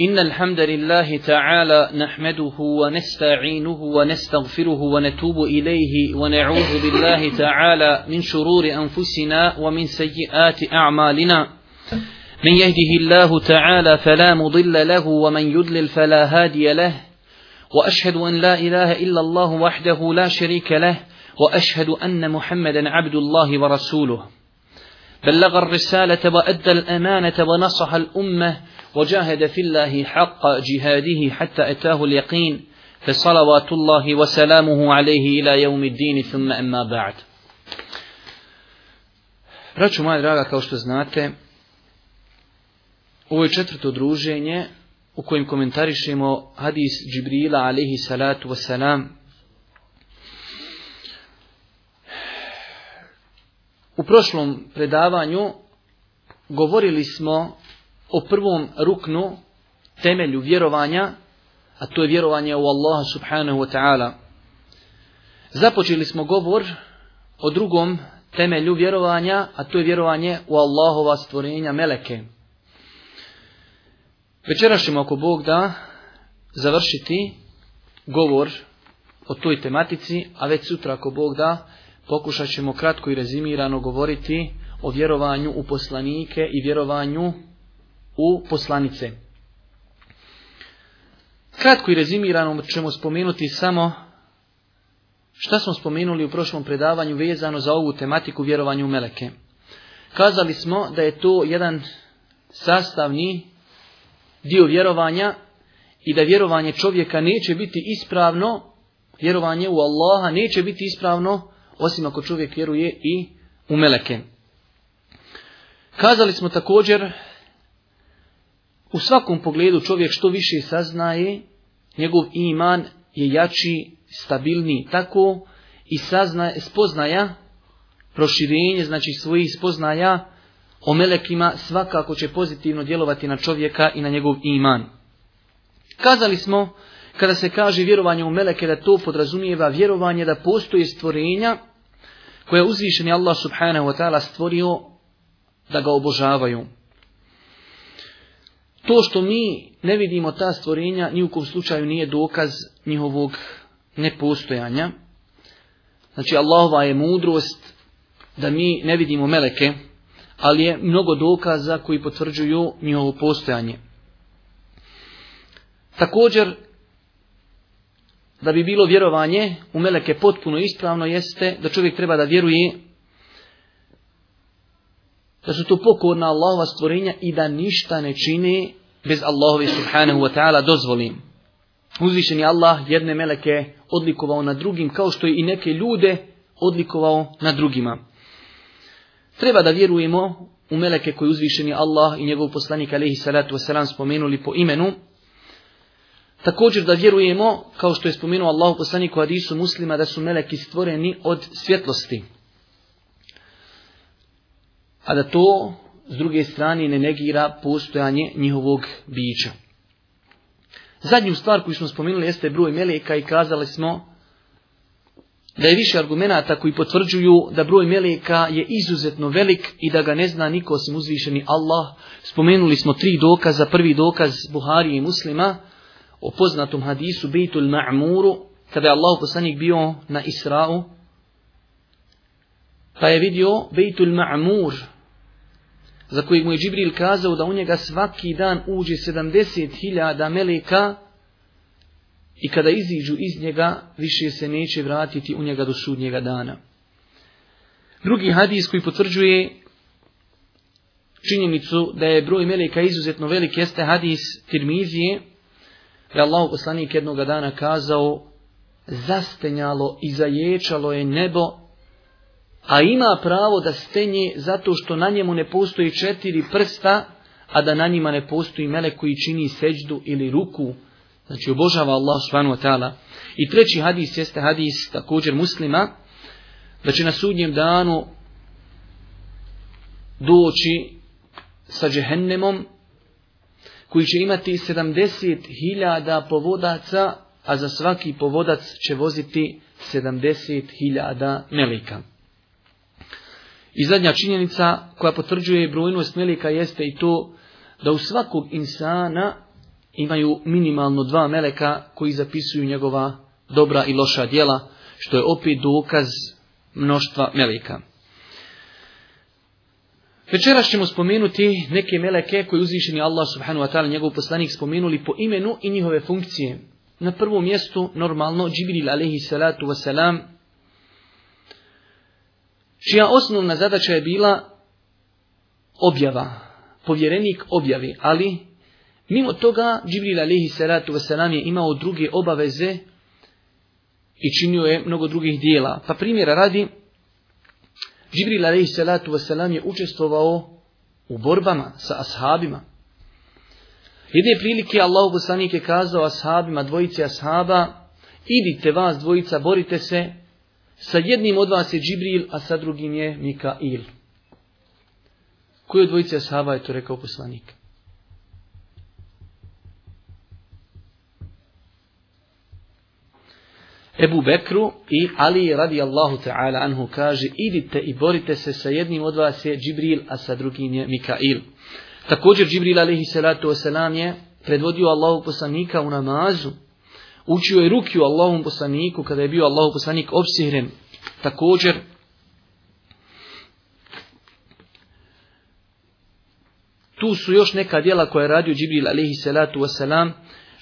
إن الحمد لله تعالى نحمده ونستعينه ونستغفره ونتوب إليه ونعوذ بالله تعالى من شرور أنفسنا ومن سيئات أعمالنا من يهده الله تعالى فلا مضل له ومن يدلل فلا هادي له وأشهد أن لا إله إلا الله وحده لا شريك له وأشهد أن محمدا عبد الله ورسوله بلغ الرسالة وأدى الأمانة ونصح الأمة وجاهد في الله حق جهاده حتى أتاه اليقين فصلوات الله وسلامه عليه إلى يوم الدين ثم أما بعد Braću moja draga, kao što znate, ovo je četvrto druženje u kojem komentarišemo hadis Džibrila, alaihi salatu wasalam. U prošlom predavanju govorili smo o prvom ruknu temelju vjerovanja, a to je vjerovanje u Allaha subhanahu wa ta'ala. Započeli smo govor o drugom temelju vjerovanja, a to je vjerovanje u Allahova stvorenja meleke. Večera ćemo ako Bog da završiti govor o toj tematici, a već sutra ako Bog da pokušat ćemo kratko i rezimirano govoriti o vjerovanju u poslanike i vjerovanju u poslanice. Kratko i rezimirano ćemo spomenuti samo šta smo spomenuli u prošlom predavanju vezano za ovu tematiku vjerovanju u Meleke. Kazali smo da je to jedan sastavni dio vjerovanja i da vjerovanje čovjeka neće biti ispravno, vjerovanje u Allaha neće biti ispravno osim ako čovjek vjeruje i u Meleke. Kazali smo također U svakom pogledu čovjek što više saznaje, njegov iman je jači, stabilniji, tako i sazna, spoznaja, proširenje, znači svojih spoznaja o melekima svakako će pozitivno djelovati na čovjeka i na njegov iman. Kazali smo, kada se kaže vjerovanje u meleke, da to podrazumijeva vjerovanje da postoje stvorenja koje uzvišeni Allah subhanahu wa ta'ala stvorio da ga obožavaju. To što mi ne vidimo ta stvorenja, nijukom slučaju nije dokaz njihovog nepostojanja. Znači, Allahova je mudrost da mi ne vidimo meleke, ali je mnogo dokaza koji potvrđuju njihovo postojanje. Također, da bi bilo vjerovanje u meleke potpuno ispravno jeste da čovjek treba da vjeruje da su to pokorna Allahova stvorenja i da ništa ne čine bez Allahove subhanahu wa ta'ala dozvolim. Uzvišen je Allah jedne meleke odlikovao na drugim kao što je i neke ljude odlikovao na drugima. Treba da vjerujemo u meleke koji uzvišeni Allah i njegov poslanik alaihi salatu wasalam spomenuli po imenu. Također da vjerujemo, kao što je spomenuo Allah u poslaniku Adisu muslima, da su meleki stvoreni od svjetlosti a da to s druge strane ne negira postojanje njihovog bića. Zadnju stvar koju smo spomenuli jeste broj meleka i kazali smo da je više argumenta koji potvrđuju da broj meleka je izuzetno velik i da ga ne zna niko osim uzvišeni Allah. Spomenuli smo tri dokaza. Prvi dokaz Buhari i Muslima o poznatom hadisu Bejtul Ma'muru kada je Allah poslanik bio na Isra'u pa je vidio Bejtul Ma'mur Ma za kojeg mu je Džibril kazao da u njega svaki dan uđe 70.000 meleka i kada iziđu iz njega više se neće vratiti u njega do sudnjega dana. Drugi hadis koji potvrđuje činjenicu da je broj meleka izuzetno velik jeste hadis Tirmizije da je Allah poslanik jednog dana kazao zastenjalo i zaječalo je nebo a ima pravo da stenje zato što na njemu ne postoji četiri prsta, a da na njima ne postoji mele koji čini seđdu ili ruku, znači obožava Allah subhanahu wa ta'ala. I treći hadis jeste hadis također muslima, da će na sudnjem danu doći sa džehennemom, koji će imati 70.000 povodaca, a za svaki povodac će voziti 70.000 melika. I zadnja činjenica koja potvrđuje brojnost melika jeste i to da u svakog insana imaju minimalno dva meleka koji zapisuju njegova dobra i loša djela, što je opet dokaz mnoštva meleka. Večeras ćemo spomenuti neke meleke koje uzvišeni Allah subhanu wa ta'ala njegov poslanik spomenuli po imenu i njihove funkcije. Na prvom mjestu, normalno, Džibril alaihi salatu wa salam, čija osnovna zadaća je bila objava, povjerenik objavi, ali mimo toga Džibril alihi salatu wasalam je imao druge obaveze i činio je mnogo drugih dijela. Pa primjera radi, Džibril alihi salatu wasalam je učestvovao u borbama sa ashabima. Jedne prilike Allahu poslanik je kazao ashabima, dvojice ashaba, idite vas dvojica, borite se, sa jednim od vas je Džibril, a sa drugim je Mikail. Koji od dvojice Ashaba je to rekao poslanik? Ebu Bekru i Ali radi Allahu ta'ala anhu kaže idite i borite se sa jednim od vas je Džibril, a sa drugim je Mikail. Također Džibril alaihi salatu wasalam je predvodio Allahu poslanika u namazu Učio je ruki u Allahom poslaniku kada je bio Allahom poslanik obsihren. Također, tu su još neka dijela koja je radio Džibril alihi salatu wasalam.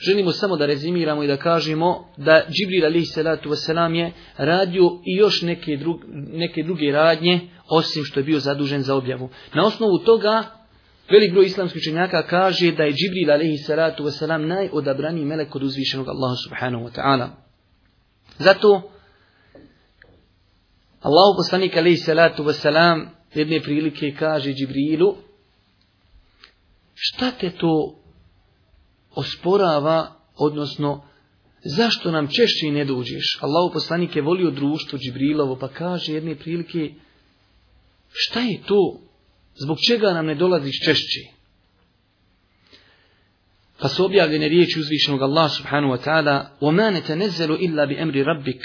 Želimo samo da rezimiramo i da kažemo da Džibril alihi salatu wasalam je radio i još neke, drug, neke druge radnje osim što je bio zadužen za objavu. Na osnovu toga Velik broj islamskih učenjaka kaže da je Džibril alaihi salatu wasalam najodabraniji melek kod uzvišenog Allaha subhanahu wa ta'ala. Zato Allah poslanik alaihi salatu wasalam jedne prilike kaže Džibrilu šta te to osporava, odnosno zašto nam češće ne dođeš? Allah poslanik je volio društvo Džibrilovo pa kaže jedne prilike šta je to Zbog čega nam ne dolaziš češće? Pa su objavljene riječi uzvišnog Allah subhanu wa ta'ala وَمَا نَتَنَزَّلُ إِلَّا بِأَمْرِ رَبِّكَ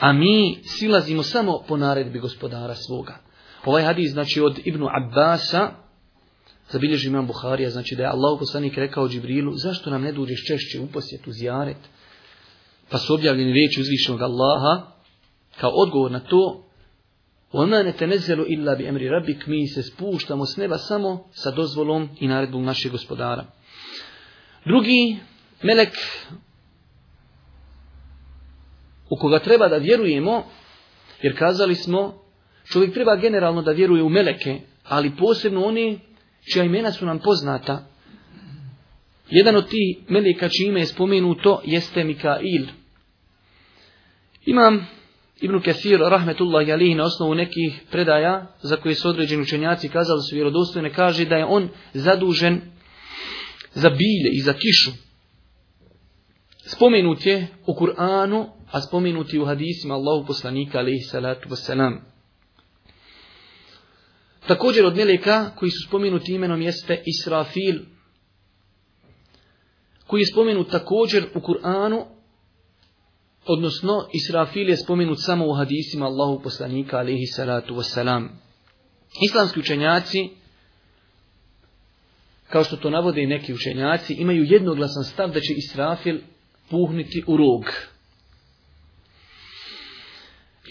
A mi silazimo samo po naredbi gospodara svoga. Ovaj hadis znači od Ibnu Abbasa, zabilježi imam Buharija, znači da je Allah poslanik rekao Džibrilu, zašto nam ne duđeš češće u posjetu zjaret? Pa su objavljeni riječi uzvišnog Allaha, kao odgovor na to, وما نتنزل إلا بأمر ربك مي سبوشتم سنبا سمو سدوزولوم إن أرد بمناشي غسبودارا drugi melek u koga treba da vjerujemo, jer kazali smo, čovjek treba generalno da vjeruje u meleke, ali posebno oni čija imena su nam poznata. Jedan od tih meleka čije ime je spomenuto jeste Mikail. Imam Ibn Kesir, rahmetullah alihi, na osnovu nekih predaja za koje su određeni učenjaci kazali su vjerodostojne, kaže da je on zadužen za bilje i za kišu. Spomenut je u Kur'anu, a spomenut je u hadisima Allahu poslanika alihi salatu wasalam. Također od meleka koji su spomenuti imenom jeste Israfil, koji je spomenut također u Kur'anu, odnosno Israfil je spomenut samo u hadisima Allahu poslanika alihi salatu wasalam. Islamski učenjaci, kao što to navode i neki učenjaci, imaju jednoglasan stav da će Israfil puhniti u rog.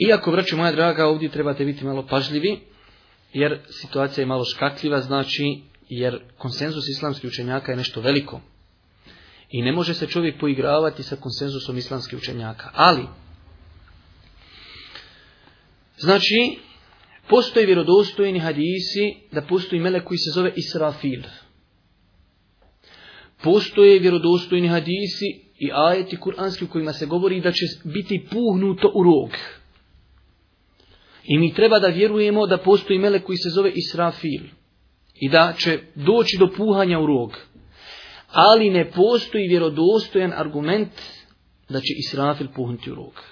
Iako, vraću moja draga, ovdje trebate biti malo pažljivi, jer situacija je malo škakljiva, znači, jer konsenzus islamskih učenjaka je nešto veliko. I ne može se čovjek poigravati sa konsenzusom islamskih učenjaka. Ali, znači, postoji vjerodostojni hadisi da postoji melek koji se zove Israfil. Postoje vjerodostojni hadisi i ajeti kuranski u kojima se govori da će biti puhnuto u rog. I mi treba da vjerujemo da postoji melek koji se zove Israfil. I da će doći do puhanja u rog, ali ne postoji vjerodostojan argument da će Israfil puhnuti u rog.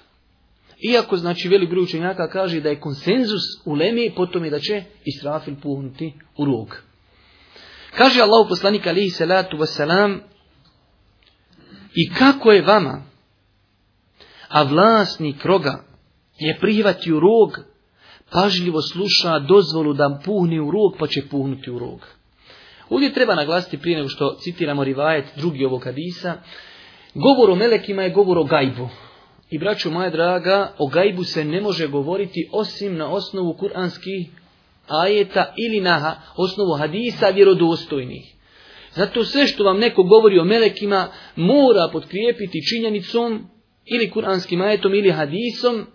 Iako, znači, velik broj učenjaka kaže da je konsenzus u Lemi, potom je da će Israfil puhnuti u rog. Kaže Allah u poslanika alihi salatu wasalam, i kako je vama, a vlasnik roga je prihvati u rog, pažljivo sluša dozvolu da puhne u rog, pa će puhnuti u rog. Ovdje treba naglasiti prije nego što citiramo rivajet drugi ovog hadisa. Govor o melekima je govor o gajbu. I braću moje draga, o gajbu se ne može govoriti osim na osnovu kuranskih ajeta ili na osnovu hadisa vjerodostojnih. Zato sve što vam neko govori o melekima mora potkrijepiti činjenicom ili kuranskim ajetom ili hadisom,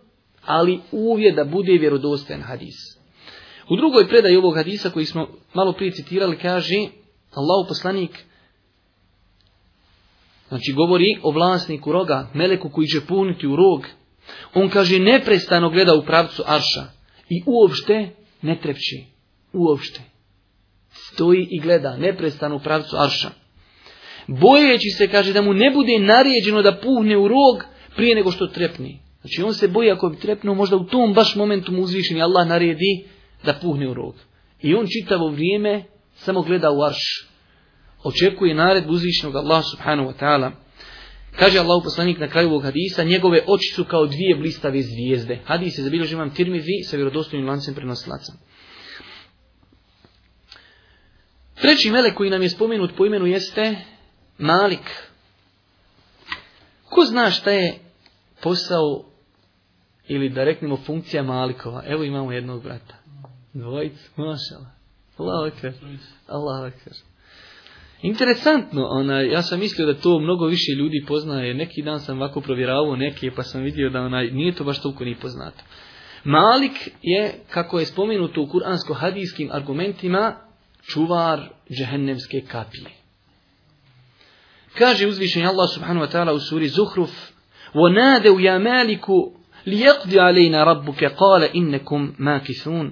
ali uvijek da bude vjerodostojen hadis. U drugoj predaji ovog hadisa koji smo malo prije citirali kaže Allahu poslanik znači govori o vlasniku roga, meleku koji će puniti u rog. On kaže neprestano gleda u pravcu arša i uopšte ne trepće. Uopšte. Stoji i gleda neprestano u pravcu arša. Bojeći se, kaže, da mu ne bude naređeno da puhne u rog prije nego što trepni. Znači, on se boji ako bi trepnuo, možda u tom baš momentu mu uzvišeni Allah naredi da puhne u rog. I on čitavo vrijeme samo gleda u arš. Očekuje nared uzvišnog Allaha subhanahu wa ta'ala. Kaže Allah poslanik na kraju ovog hadisa, njegove oči su kao dvije blistave zvijezde. Hadis je zabilježen imam tirmizi sa vjerodostojnim lancem prenosilaca. Treći melek koji nam je spomenut po imenu jeste Malik. Ko zna šta je posao ili da reknemo funkcija Malikova? Evo imamo jednog brata. Dvojica, mašala. Allah vekar. Allah vekar. Interesantno, ona, ja sam mislio da to mnogo više ljudi poznaje. Neki dan sam ovako provjeravao neke, pa sam vidio da ona, nije to baš toliko ni poznato. Malik je, kako je spomenuto u kuransko-hadijskim argumentima, čuvar džehennemske kapije. Kaže uzvišenje Allah subhanu wa ta'ala u suri Zuhruf, وَنَادَوْ يَا مَالِكُ لِيَقْدِ عَلَيْنَا رَبُّكَ قَالَ إِنَّكُمْ مَا كِثُونَ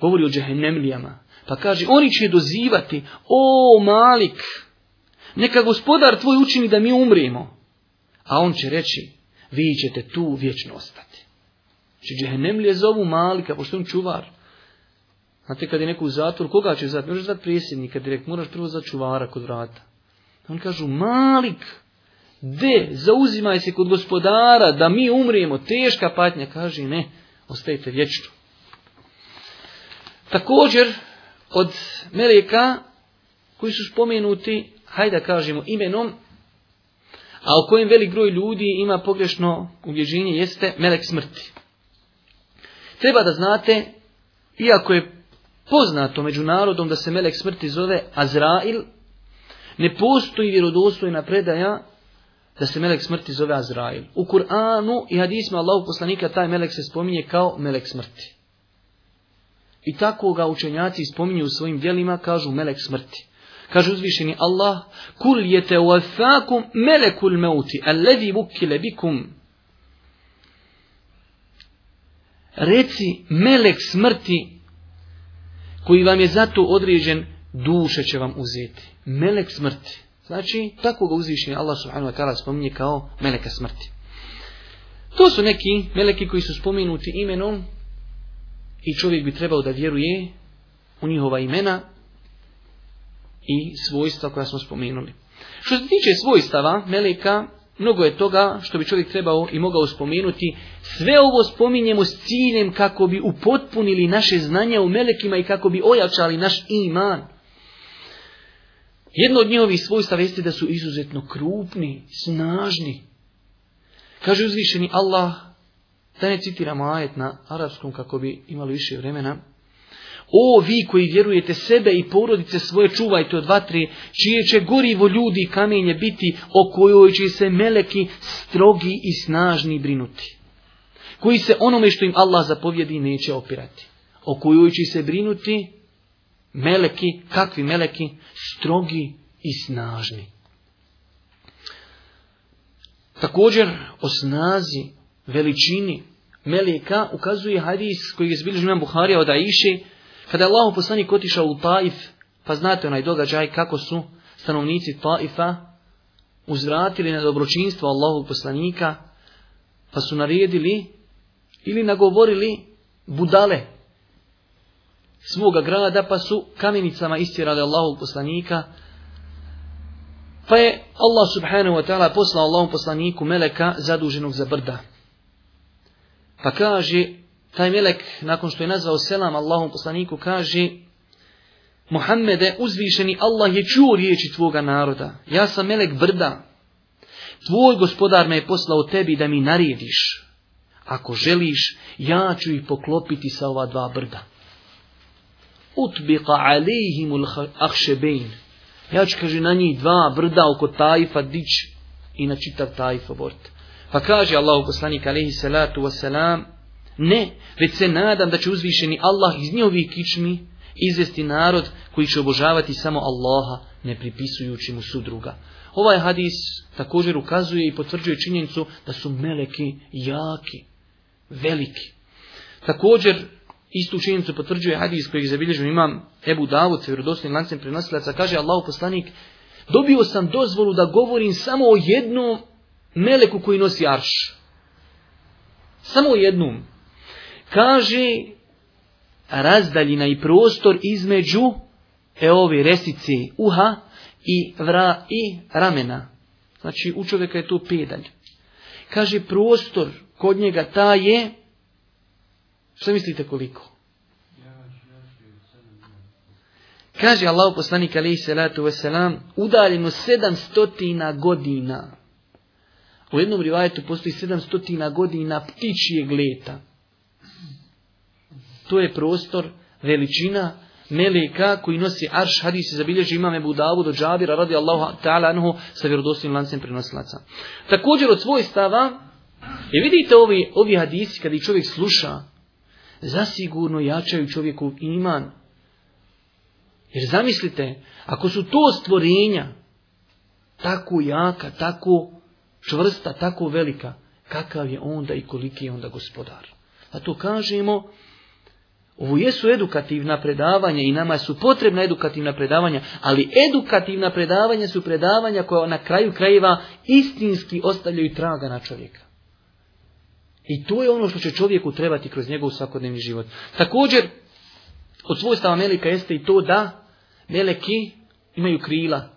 govori o džehennemlijama, pa kaže, oni će dozivati, o malik, neka gospodar tvoj učini da mi umrimo. A on će reći, vi ćete tu vječno ostati. Znači, džehennemlije zovu malika, pošto je on čuvar. Znate, kad je neko u zator, koga će zvati? Možeš zvati prijesednika, direkt, moraš prvo zvati čuvara kod vrata. On kažu, malik, de, zauzimaj se kod gospodara da mi umrijemo, teška patnja, kaže, ne, ostajte vječno. Također, od Meleka, koji su spomenuti, hajde kažemo imenom, a o kojem velik groj ljudi ima pogrešno uvježenje, jeste Melek smrti. Treba da znate, iako je poznato među narodom da se Melek smrti zove Azrail, ne postoji vjerodostojna predaja da se Melek smrti zove Azrail. U Kur'anu i hadismu Allahog poslanika taj Melek se spominje kao Melek smrti. I tako ga učenjaci spominju u svojim dijelima, kažu melek smrti. Kaže uzvišeni Allah, kul je te uafakum melekul meuti, alledhi vukile bikum. Reci melek smrti, koji vam je zato određen, duše će vam uzeti. Melek smrti. Znači, tako ga uzvišeni Allah subhanahu wa ta'ala spominje kao meleka smrti. To su neki meleki koji su spominuti imenom i čovjek bi trebao da vjeruje u njihova imena i svojstva koja smo spomenuli. Što se tiče svojstava Meleka, mnogo je toga što bi čovjek trebao i mogao spomenuti. Sve ovo spominjemo s ciljem kako bi upotpunili naše znanja u Melekima i kako bi ojačali naš iman. Jedno od njihovih svojstava jeste da su izuzetno krupni, snažni. Kaže uzvišeni Allah, Da ne citiramo ajet na arapskom kako bi imali više vremena. O, vi koji vjerujete sebe i porodice svoje, čuvajte od vatre, čije će gorivo ljudi i kamenje biti, o kojoj će se meleki strogi i snažni brinuti. Koji se onome što im Allah zapovjedi neće opirati. O kojoj će se brinuti meleki, kakvi meleki, strogi i snažni. Također, o snazi veličini meleka ukazuje hadis koji je zbilježio imam Buharija od Aiše, kada je Allahu poslanik otišao u Taif, pa znate onaj događaj kako su stanovnici Taifa uzvratili na dobročinstvo Allahovog poslanika, pa su naredili ili nagovorili budale svoga grada, pa su kamenicama istirali Allahovog poslanika, pa je Allah subhanahu wa ta'ala poslao Allahom poslaniku meleka zaduženog za brda. Pa kaže, taj melek, nakon što je nazvao selam Allahom poslaniku, kaže, Mohamede, uzvišeni Allah je čuo riječi tvoga naroda. Ja sam melek brda. Tvoj gospodar me je poslao tebi da mi narediš. Ako želiš, ja ću ih poklopiti sa ova dva brda. Utbika alihimul ahšebejn. Ja ću, kaže, na njih dva brda oko tajfa dić i na čitav tajfa borte. Pa kaže Allahu poslanik alaihi salatu wasalam, ne, već se nadam da će uzvišeni Allah iz njihovih kičmi izvesti narod koji će obožavati samo Allaha, ne pripisujući mu sudruga. Ovaj hadis također ukazuje i potvrđuje činjenicu da su meleki jaki, veliki. Također, istu činjenicu potvrđuje hadis koji je zabilježen imam Ebu Davud, se vjerodosnim lancem prenosilaca, kaže Allahu poslanik, dobio sam dozvolu da govorim samo o jednom meleku koji nosi arš. Samo jednom. Kaže razdaljina i prostor između e ove resice uha i vra i ramena. Znači u čovjeka je to pedalj. Kaže prostor kod njega ta je što mislite koliko? Kaže Allah poslanik alaihi salatu wasalam udaljeno 700 godina. U jednom rivajetu postoji 700 godina ptičijeg leta. To je prostor, veličina meleka koji nosi arš, hadis i zabilježi imam Ebu Davud od Džabira radi Allahu ta'ala anhu sa vjerodostim lancem prenosilaca. Također od svoj stava, i vidite ovi, ovi hadisi kada čovjek sluša, zasigurno jačaju čovjeku iman. Jer zamislite, ako su to stvorenja tako jaka, tako čvrsta, tako velika, kakav je onda i koliki je onda gospodar. A to kažemo, ovo jesu edukativna predavanja i nama su potrebna edukativna predavanja, ali edukativna predavanja su predavanja koja na kraju krajeva istinski ostavljaju traga na čovjeka. I to je ono što će čovjeku trebati kroz njegov svakodnevni život. Također, od svojstava Melika jeste i to da Meleki imaju krila.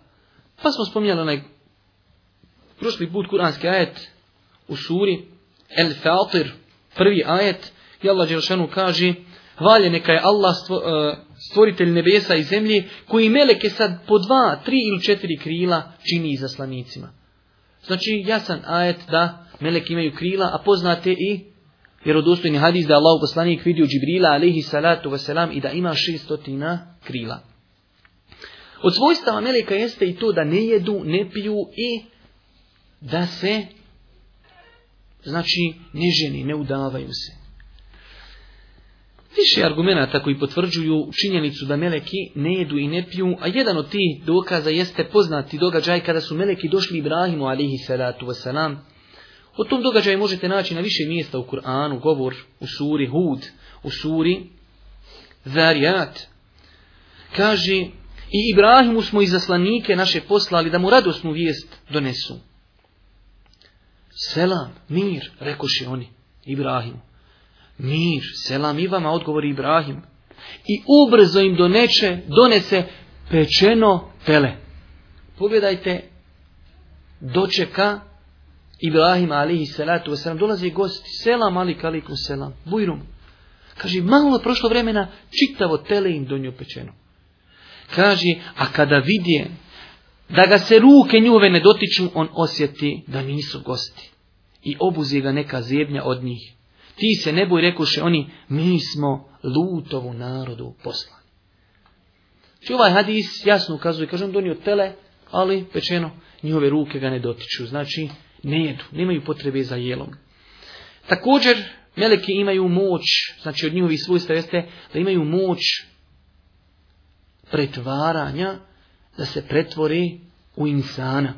Pa smo spominjali onaj prošli put kuranski ajet u suri El Fatir, prvi ajet, i Allah Đelšanu kaže, hvalje neka je Allah e, stvoritelj nebesa i zemlje, koji meleke sad po dva, tri ili četiri krila čini za slanicima. Znači, jasan ajet da meleki imaju krila, a poznate i vjerodostojni hadis da Allah poslanik vidio Džibrila, alaihi salatu wasalam, i da ima šestotina krila. Od svojstava meleka jeste i to da ne jedu, ne piju i da se znači ne ženi, ne udavaju se. Više argumenta koji potvrđuju činjenicu da meleki ne jedu i ne piju, a jedan od tih dokaza jeste poznati događaj kada su meleki došli Ibrahimu alihi salatu wasalam. O tom događaju možete naći na više mjesta u Kur'anu, govor u suri Hud, u suri Zarijat. Kaže, i Ibrahimu smo i zaslanike naše poslali da mu radosnu vijest donesu selam, mir, rekoše oni, Ibrahim. Mir, selam i vama, odgovori Ibrahim. I ubrzo im doneče, donese pečeno tele. Pogledajte, dočeka Ibrahim alihi salatu wasalam, dolazi gost, selam alik alikum selam, bujrum. Kaže, malo je prošlo vremena, čitavo tele im donio pečeno. Kaže, a kada vidje da ga se ruke njuve ne dotiču, on osjeti da nisu gosti. I obuzi ga neka zebnja od njih. Ti se ne boj, rekoše oni, mi smo lutovu narodu poslani. Či znači, ovaj hadis jasno ukazuje, kažem, donio tele, ali pečeno, njihove ruke ga ne dotiču. Znači, ne jedu, nemaju potrebe za jelom. Također, meleki imaju moć, znači od njihovi svojstva jeste, da imaju moć pretvaranja, da se pretvori u insana.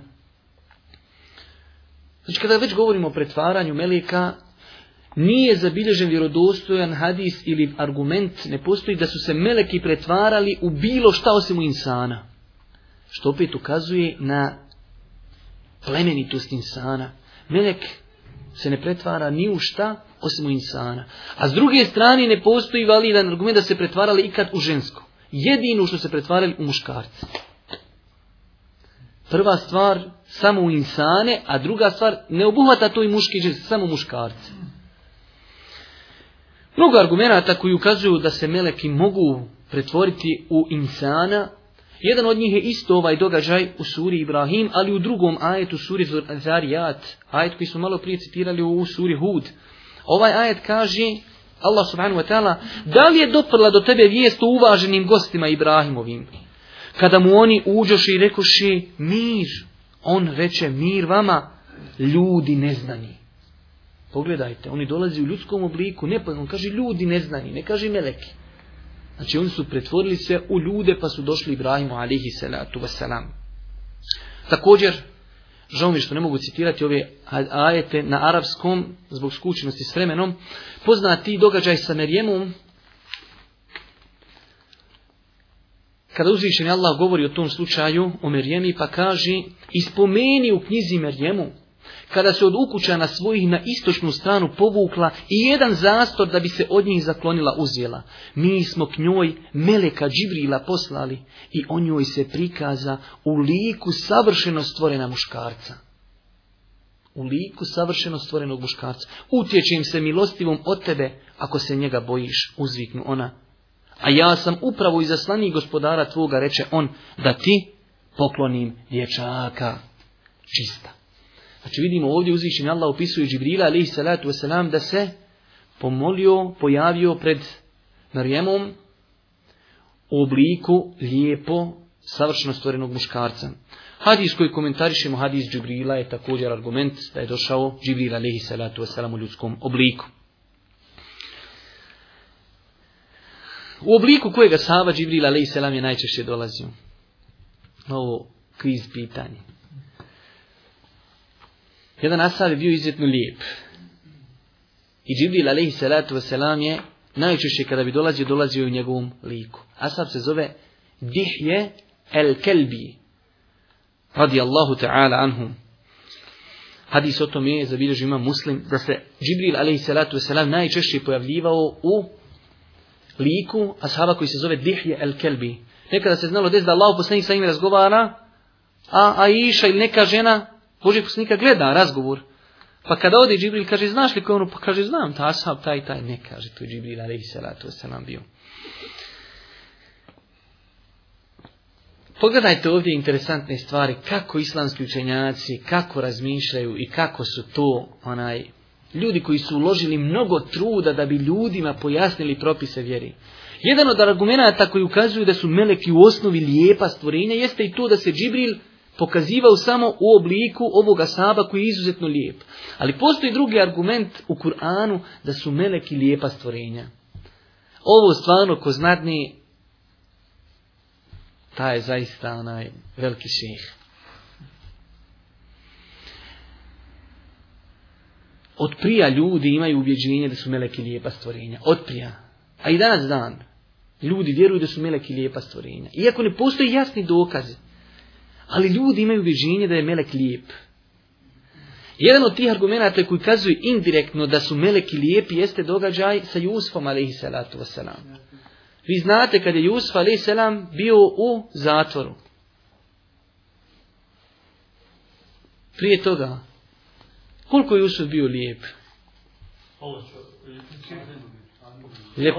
Znači, kada već govorimo o pretvaranju melika, nije zabilježen vjerodostojan hadis ili argument, ne postoji da su se meleki pretvarali u bilo šta osim u insana. Što opet ukazuje na plemenitost insana. Melek se ne pretvara ni u šta osim u insana. A s druge strane ne postoji validan argument da se pretvarali ikad u žensko. Jedino što se pretvarali u muškarci prva stvar samo u insane, a druga stvar ne obuhvata to i muški žen, samo muškarce. Mnogo argumenta koji ukazuju da se meleki mogu pretvoriti u insana, jedan od njih je isto ovaj događaj u suri Ibrahim, ali u drugom ajetu suri Zarijat, ajet koji smo malo prije citirali u suri Hud. Ovaj ajet kaže, Allah subhanahu wa ta'ala, da li je doprla do tebe vijest o uvaženim gostima Ibrahimovim? Kada mu oni uđoše i rekoše mir, on reče mir vama, ljudi neznani. Pogledajte, oni dolazi u ljudskom obliku, ne pa on kaže ljudi neznani, ne kaže meleki. Znači oni su pretvorili se u ljude pa su došli Ibrahimu alihi salatu wasalam. Također, žao mi što ne mogu citirati ove ajete na arapskom zbog skućnosti s vremenom, poznati događaj sa Merjemom kada uzvišen Allah govori o tom slučaju o Merjemi pa kaže ispomeni u knjizi Merjemu kada se od ukućana svojih na istočnu stranu povukla i jedan zastor da bi se od njih zaklonila uzjela. Mi smo k njoj Meleka Džibrila poslali i o njoj se prikaza u liku savršeno stvorena muškarca. U liku savršeno stvorenog muškarca. Utječem se milostivom od tebe ako se njega bojiš, uzviknu ona. A ja sam upravo i zaslani gospodara tvoga, reče on, da ti poklonim dječaka čista. Znači vidimo ovdje uzvišenje Allah opisuje Džibrila alaihi salatu wasalam da se pomolio, pojavio pred Marijemom u obliku lijepo savršeno stvorenog muškarca. Hadis koji komentarišemo, hadis Džibrila je također argument da je došao Džibrila alaihi salatu wasalam u ljudskom obliku. U obliku kojega Sava Džibrila alaih selam je najčešće dolazio? Ovo kviz pitanje. Jedan Asav je bio izvjetno lijep. I Džibril alaih salatu selam je najčešće kada bi dolazio, dolazio u njegovom liku. Asav se zove Dihje el Kelbi. Radi Allahu ta'ala anhum. Hadis o tome je zabilježio ima muslim da se Džibril alaih salatu selam najčešće pojavljivao u liku ashaba koji se zove Dihje el Kelbi. Nekada se znalo desi da Allah poslanik sa njim razgovara, a Aisha ili neka žena Božeg poslanika gleda razgovor. Pa kada ode Džibril, kaže, znaš li ko ono? Pa kaže, znam, ta ashab, taj, taj, ne kaže, to je Džibril, ali i to se nam bio. Pogledajte ovdje interesantne stvari, kako islamski učenjaci, kako razmišljaju i kako su to onaj ljudi koji su uložili mnogo truda da bi ljudima pojasnili propise vjeri. Jedan od argumenta koji ukazuju da su meleki u osnovi lijepa stvorenja jeste i to da se Džibril pokazivao samo u obliku ovoga saba koji je izuzetno lijep. Ali postoji drugi argument u Kur'anu da su meleki lijepa stvorenja. Ovo stvarno ko znadni, ta je zaista onaj veliki šeheh. od prija ljudi imaju ubjeđenje da su meleki lijepa stvorenja. Od prija. A i danas dan. Ljudi vjeruju da su meleki lijepa stvorenja. Iako ne postoji jasni dokaz. Ali ljudi imaju ubjeđenje da je melek lijep. Jedan od tih argumenta koji kazuju indirektno da su meleki lijepi jeste događaj sa Jusufom a.s. Vi znate kad je Jusuf a.s. bio u zatvoru. Prije toga, Koliko je Jusuf bio lijep? Lijep,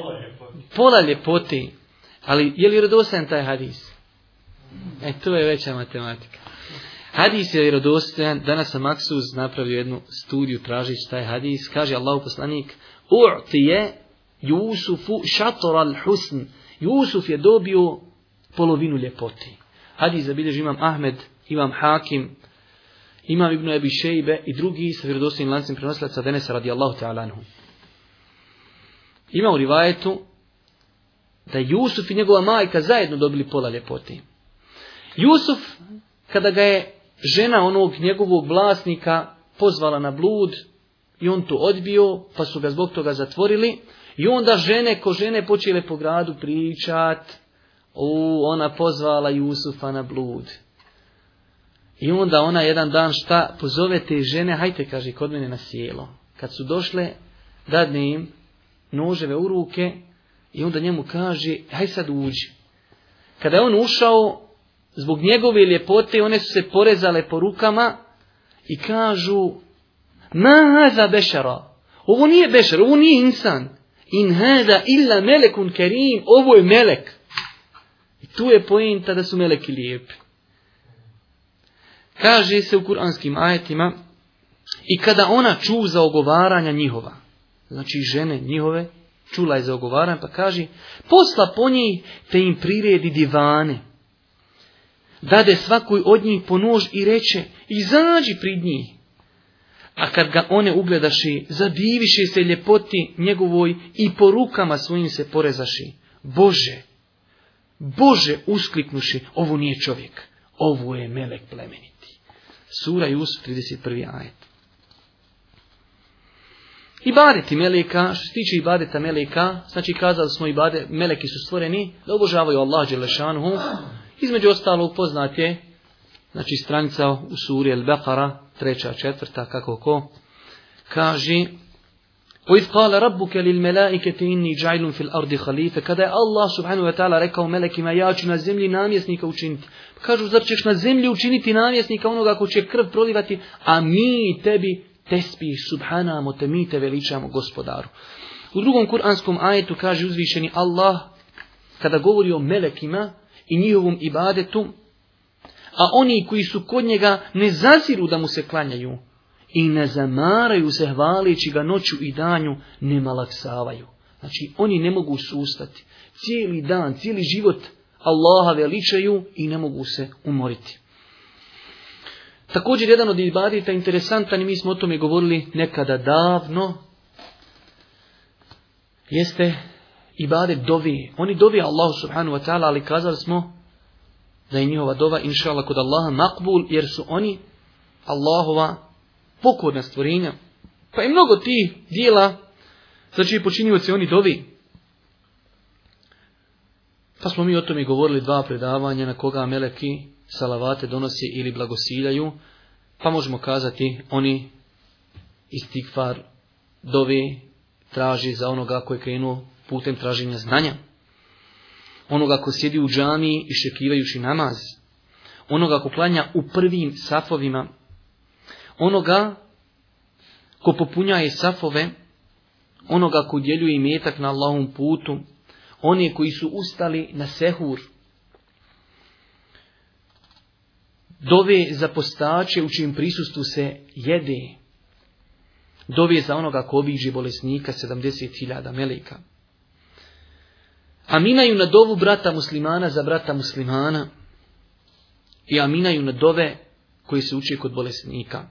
pola ljepote. Ali je li rodostajan taj hadis? E, to je veća matematika. Hadis je rodostajan. Danas sam Maksuz napravio jednu studiju tražić taj hadis. Kaže Allah poslanik, U'ti je Jusufu šator al-husn. Jusuf je dobio polovinu ljepoti. Hadis zabilježi imam Ahmed, imam Hakim, Imam Ibn Ebi Šejbe i drugi sa vjerodostojnim lancem prenosilaca Denesa radi Allahu ta'ala anhu. Ima u rivajetu da Jusuf i njegova majka zajedno dobili pola ljepote. Jusuf, kada ga je žena onog njegovog vlasnika pozvala na blud i on to odbio, pa su ga zbog toga zatvorili, i onda žene ko žene počele po gradu pričat, u, ona pozvala Jusufa na blud. I onda ona jedan dan šta, pozove te žene, hajte, kaže, kod mene na sjelo. Kad su došle, dadne im noževe u ruke i onda njemu kaže, haj sad uđi. Kada je on ušao, zbog njegove ljepote, one su se porezale po rukama i kažu, Maha bešara, ovo nije bešar, ovo nije insan. In hada illa melekun kerim, ovo je melek. I tu je pojenta da su meleki lijepi. Kaže se u kuranskim ajetima, i kada ona ču za ogovaranja njihova, znači žene njihove, čula je za ogovaranje, pa kaže, posla po njih te im priredi divane. Dade svakoj od njih po nož i reče, izađi pred njih. A kad ga one ugledaši, zadiviše se ljepoti njegovoj i po rukama svojim se porezaši. Bože, Bože, uskliknuši, ovo nije čovjek ovo je melek plemeniti. Sura Jusuf 31. ajet. Ibadeti meleka, što se tiče ibadeta meleka, znači kazali smo ibade, meleki su stvoreni, da obožavaju Allah Đelešanuhu, između ostalog poznat je, znači stranica u suri El Bekara, treća, četvrta, kako ko, kaže وإذ قال ربك للملائكة إني جعل في الأرض خليفة كذا الله سبحانه وتعالى ركا وملك ما ياجنا زملي ناميسنيك وشنت كاجو زرچك نا زملي وشنت ناميسنيك ونوغا كوشي كرب بروليفاتي أمي تبي تسبي سبحانه متمي تبليشام غسبدارو U drugom kuranskom ajetu kaže uzvišeni Allah kada govori o melekima i njihovom ibadetu, a oni koji su kod njega ne zaziru da mu se klanjaju, i ne zamaraju se hvalići ga noću i danju, ne malaksavaju. Znači, oni ne mogu sustati. Cijeli dan, cijeli život Allaha veličaju i ne mogu se umoriti. Također, jedan od ibadita interesantan, i mi smo o tome govorili nekada davno, jeste ibadet dovi. Oni dovi Allahu subhanu wa ta'ala, ali kazali smo da je njihova dova, inša Allah, kod Allaha makbul, jer su oni Allahova pokorna stvorenja. Pa je mnogo ti dijela za čije počinjivac oni dovi. Pa smo mi o tome govorili dva predavanja na koga meleki salavate donosi ili blagosiljaju. Pa možemo kazati oni istikvar dovi traži za onoga koji je krenuo putem traženja znanja. Onoga ko sjedi u džami i šekivajući namaz. Onoga ko klanja u prvim safovima onoga ko popunjaje safove, onoga ko djeluje i metak na Allahom putu, one koji su ustali na sehur, dove za postače u čijem prisustvu se jede, dove za onoga ko obiđe bolesnika 70.000 meleka. Aminaju na dovu brata muslimana za brata muslimana i aminaju na dove koji se uče kod bolesnika.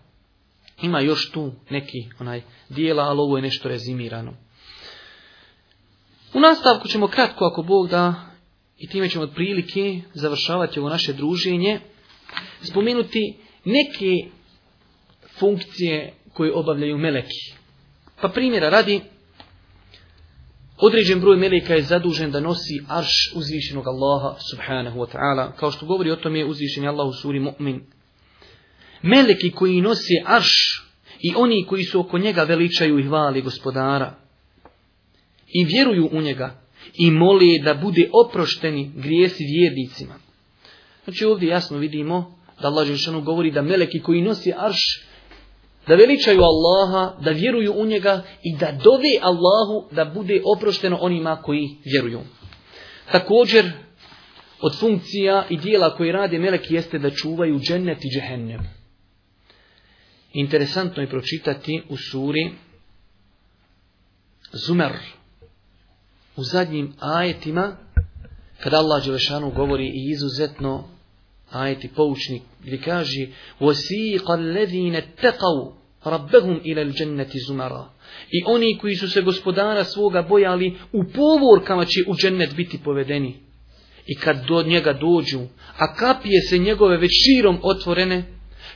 Ima još tu neki onaj dijela, ali ovo je nešto rezimirano. U nastavku ćemo kratko, ako Bog da, i time ćemo od prilike završavati ovo naše druženje, spomenuti neke funkcije koje obavljaju meleki. Pa primjera radi, određen broj meleka je zadužen da nosi arš uzvišenog Allaha subhanahu wa ta'ala, kao što govori o tom je uzvišen Allah u suri Mu'min meleki koji nosi arš i oni koji su oko njega veličaju i hvali gospodara i vjeruju u njega i moli da bude oprošteni grijesi vjernicima. Znači ovdje jasno vidimo da Allah Žešanu govori da meleki koji nosi arš da veličaju Allaha, da vjeruju u njega i da dove Allahu da bude oprošteno onima koji vjeruju. Također, od funkcija i dijela koje rade meleki jeste da čuvaju džennet i džehennem. Interesantno je pročitati u suri Zumer u zadnjim ajetima kada Allah Đelešanu govori i izuzetno ajeti poučni gdje kaže وَسِيقَ الَّذِينَ تَقَوْا رَبَّهُمْ إِلَى الْجَنَّةِ زُمَرَا I oni koji su se gospodara svoga bojali u povorkama će u džennet biti povedeni. I kad do njega dođu, a kapije se njegove već širom otvorene,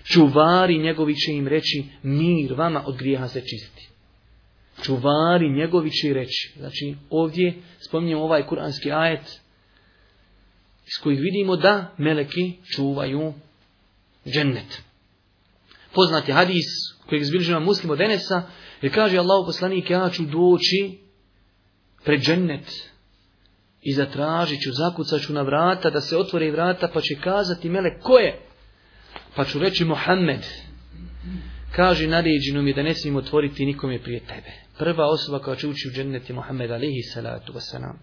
Čuvari njegovi će im reći, mir vama od grijeha se čisti. Čuvari njegovi će reći. Znači, ovdje spominjemo ovaj kuranski ajet, iz kojih vidimo da meleki čuvaju džennet. Poznat je hadis kojeg izbilježava muslim od Enesa, jer kaže Allah poslanik, ja ću doći pred džennet i zatražit ću, zakucat ću na vrata, da se otvore vrata, pa će kazati melek, ko je? pa ću reći Mohamed, kaže naređeno mi da ne smijem otvoriti nikome prije tebe. Prva osoba koja će ući u džennet je Mohamed alihi salatu wasalam.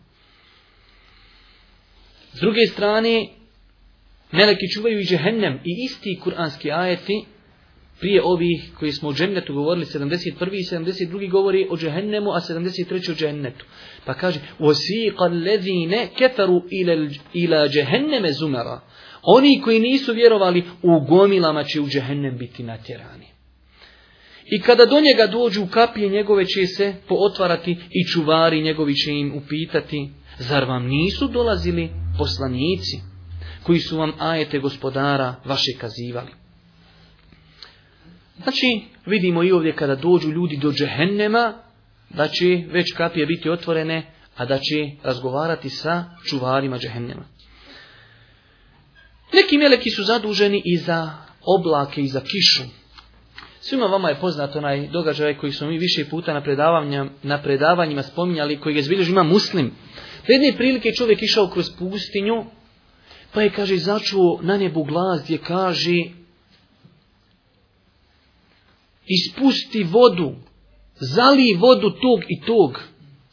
S druge strane, meleki čuvaju i džehennem i isti kuranski ajeti prije ovih koji smo u džennetu govorili, 71. i 72. govori o džehennemu, a 73. o džennetu. Pa kaže, وَسِيقَ الَّذِينَ كَفَرُوا إِلَى جَهَنَّمَ زُمَرَ Oni koji nisu vjerovali u gomilama će u džehennem biti natjerani. I kada do njega dođu kapije njegove će se pootvarati i čuvari njegovi će im upitati, zar vam nisu dolazili poslanici koji su vam ajete gospodara vaše kazivali? Znači, vidimo i ovdje kada dođu ljudi do džehennema, da će već kapije biti otvorene, a da će razgovarati sa čuvarima džehennema. Neki meleki su zaduženi i za oblake i za kišu. Svima vama je poznat onaj događaj koji smo mi više puta na, na predavanjima spominjali, koji je zbilježi ima muslim. U pa jedne prilike čovjek išao kroz pustinju, pa je, kaže, začuo na nebu glas gdje kaže ispusti vodu, zali vodu tog i tog,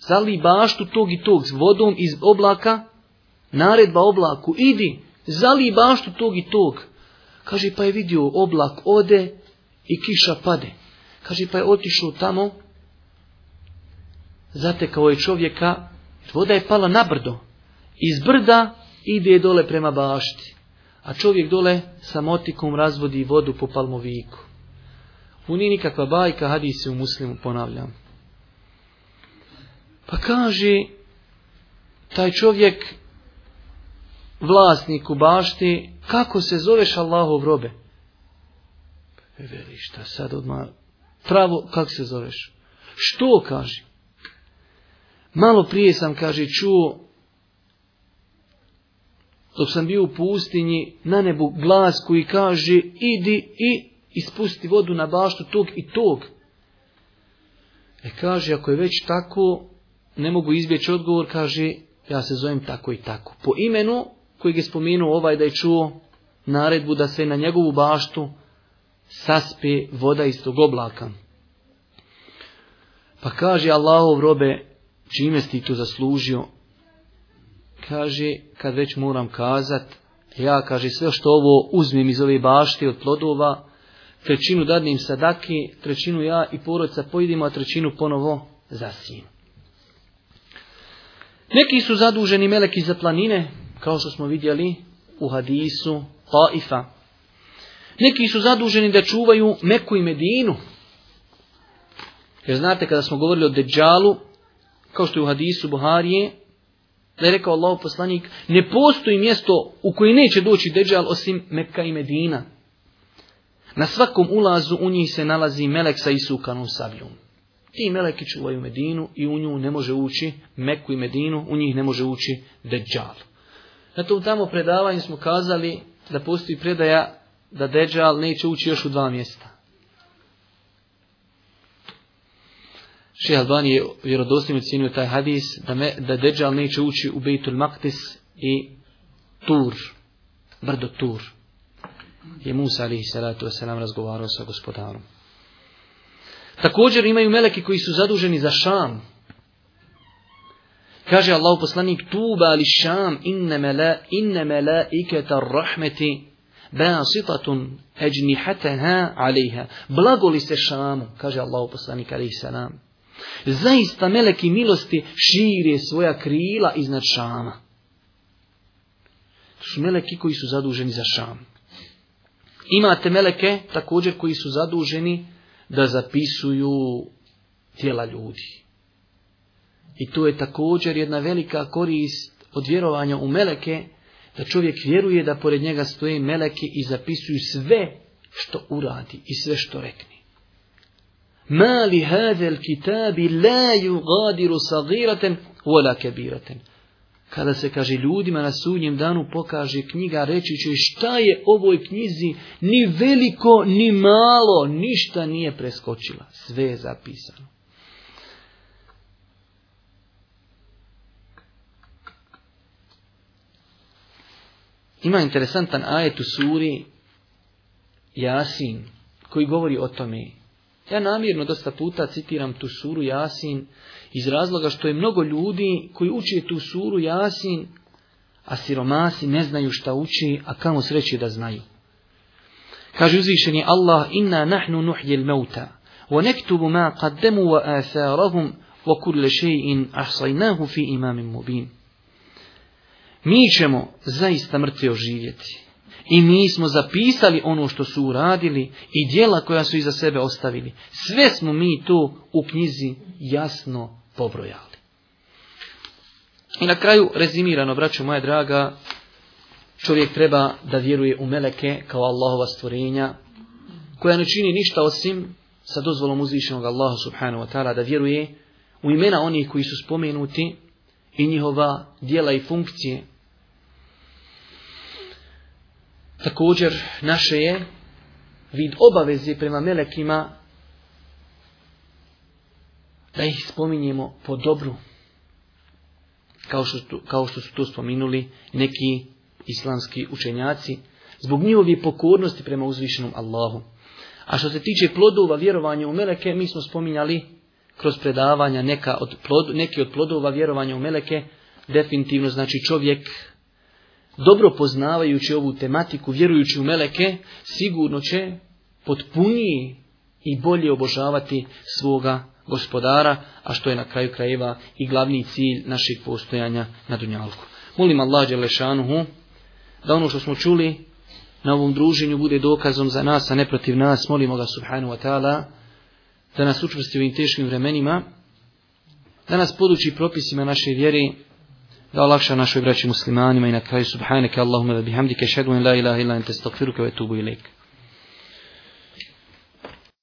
zali baštu tog i tog s vodom iz oblaka, naredba oblaku, idi, zali baštu tog i tog. Kaže, pa je vidio oblak ode i kiša pade. Kaže, pa je otišao tamo, zatekao je čovjeka, jer voda je pala na brdo. Iz brda ide dole prema bašti. A čovjek dole sa motikom razvodi vodu po palmoviku. U nije nikakva bajka, hadise u muslimu ponavljam. Pa kaže, taj čovjek vlasniku bašti, kako se zoveš Allahov robe? E, veli, šta sad odmah? Pravo, kako se zoveš? Što kaži? Malo prije sam, kaže, čuo, dok sam bio u pustinji, na nebu glas koji kaže, idi i ispusti vodu na baštu tog i tog. E, kaže, ako je već tako, ne mogu izbjeći odgovor, kaže, ja se zovem tako i tako. Po imenu, kojeg je spomenuo ovaj da je čuo naredbu da se na njegovu baštu saspe voda iz tog oblaka. Pa kaže Allahov robe, čime si to zaslužio? Kaže, kad već moram kazat, ja kaže, sve što ovo uzmem iz ove bašte od plodova, trećinu dadnim sadaki, trećinu ja i porodca pojedimo, a trećinu ponovo zasijem. Neki su zaduženi meleki za planine, kao što smo vidjeli u hadisu Haifa. Neki su zaduženi da čuvaju Meku i Medinu. Jer znate kada smo govorili o Deđalu, kao što je u hadisu Buharije, da je rekao Allah poslanik, ne postoji mjesto u koje neće doći Deđal osim Meka i Medina. Na svakom ulazu u njih se nalazi Melek sa isukanom sabljom. Ti Meleki čuvaju Medinu i u nju ne može ući Meku i Medinu, u njih ne može ući Deđalu. Na tom tamo predavanju smo kazali da postoji predaja da Dejjal neće ući još u dva mjesta. Šeha Albani je vjerodostim ocjenio taj hadis da, me, da Dejjal neće ući u Bejtul Maktis i Tur, brdo Tur. Je Musa alihi salatu wasalam razgovarao sa gospodarom. Također imaju meleki koji su zaduženi za Šam, Kaže Allahu poslanik Tuba li Šam inne mela inne mela iketa rahmeti basitatun ejnihataha alejha. Blagoli se Šamu, kaže Allahu poslanik alejhi selam. Zaista meleki milosti širije svoja krila iznad Šama. To su meleki koji su zaduženi za Šam. Imate meleke također koji su zaduženi da zapisuju tijela ljudi. I to je također jedna velika korist od vjerovanja u meleke, da čovjek vjeruje da pored njega stoje meleke i zapisuju sve što uradi i sve što rekni. Ma li hadel kitabi la yugadiru sagiraten wala kabiraten. Kada se kaže ljudima na sudnjem danu pokaže knjiga, reći će šta je ovoj knjizi, ni veliko, ni malo, ništa nije preskočila. Sve je zapisano. Ima interesantan ajet u suri Jasin koji govori o tome. Ja namjerno dosta puta citiram tu suru Jasin iz razloga što je mnogo ljudi koji uče tu suru Jasin, a siromasi ne znaju šta uči, a kamo sreći da znaju. Kaže uzvišeni Allah, inna nahnu nuhjil mevta, wa nektubu ma qaddemu wa asarahum, wa kulle še'in ahsajnahu fi imamim mubinu mi ćemo zaista mrtve oživjeti. I mi smo zapisali ono što su uradili i dijela koja su iza sebe ostavili. Sve smo mi to u knjizi jasno pobrojali. I na kraju rezimirano, braću moje draga, čovjek treba da vjeruje u meleke kao Allahova stvorenja, koja ne čini ništa osim sa dozvolom uzvišenog Allaha subhanahu wa ta'ala da vjeruje u imena onih koji su spomenuti i njihova dijela i funkcije Također naše je vid obaveze prema melekima da ih spominjemo po dobru. Kao što, kao što su to spominuli neki islamski učenjaci. Zbog njihovi pokornosti prema uzvišenom Allahu. A što se tiče plodova vjerovanja u meleke, mi smo spominjali kroz predavanja neka od plod, neki od plodova vjerovanja u meleke. Definitivno znači čovjek dobro poznavajući ovu tematiku, vjerujući u meleke, sigurno će potpunije i bolje obožavati svoga gospodara, a što je na kraju krajeva i glavni cilj naših postojanja na Dunjalku. Molim Allah Đelešanuhu da ono što smo čuli na ovom druženju bude dokazom za nas, a ne protiv nas. Molimo ga Subhanu wa ta'ala da nas učvrsti u ovim teškim vremenima, da nas podući propisima naše vjere, da olakša našoj braći muslimanima i na kraju subhaneke Allahumma wa bihamdike ashhadu an la ilaha illa anta astaghfiruka wa atubu ilayk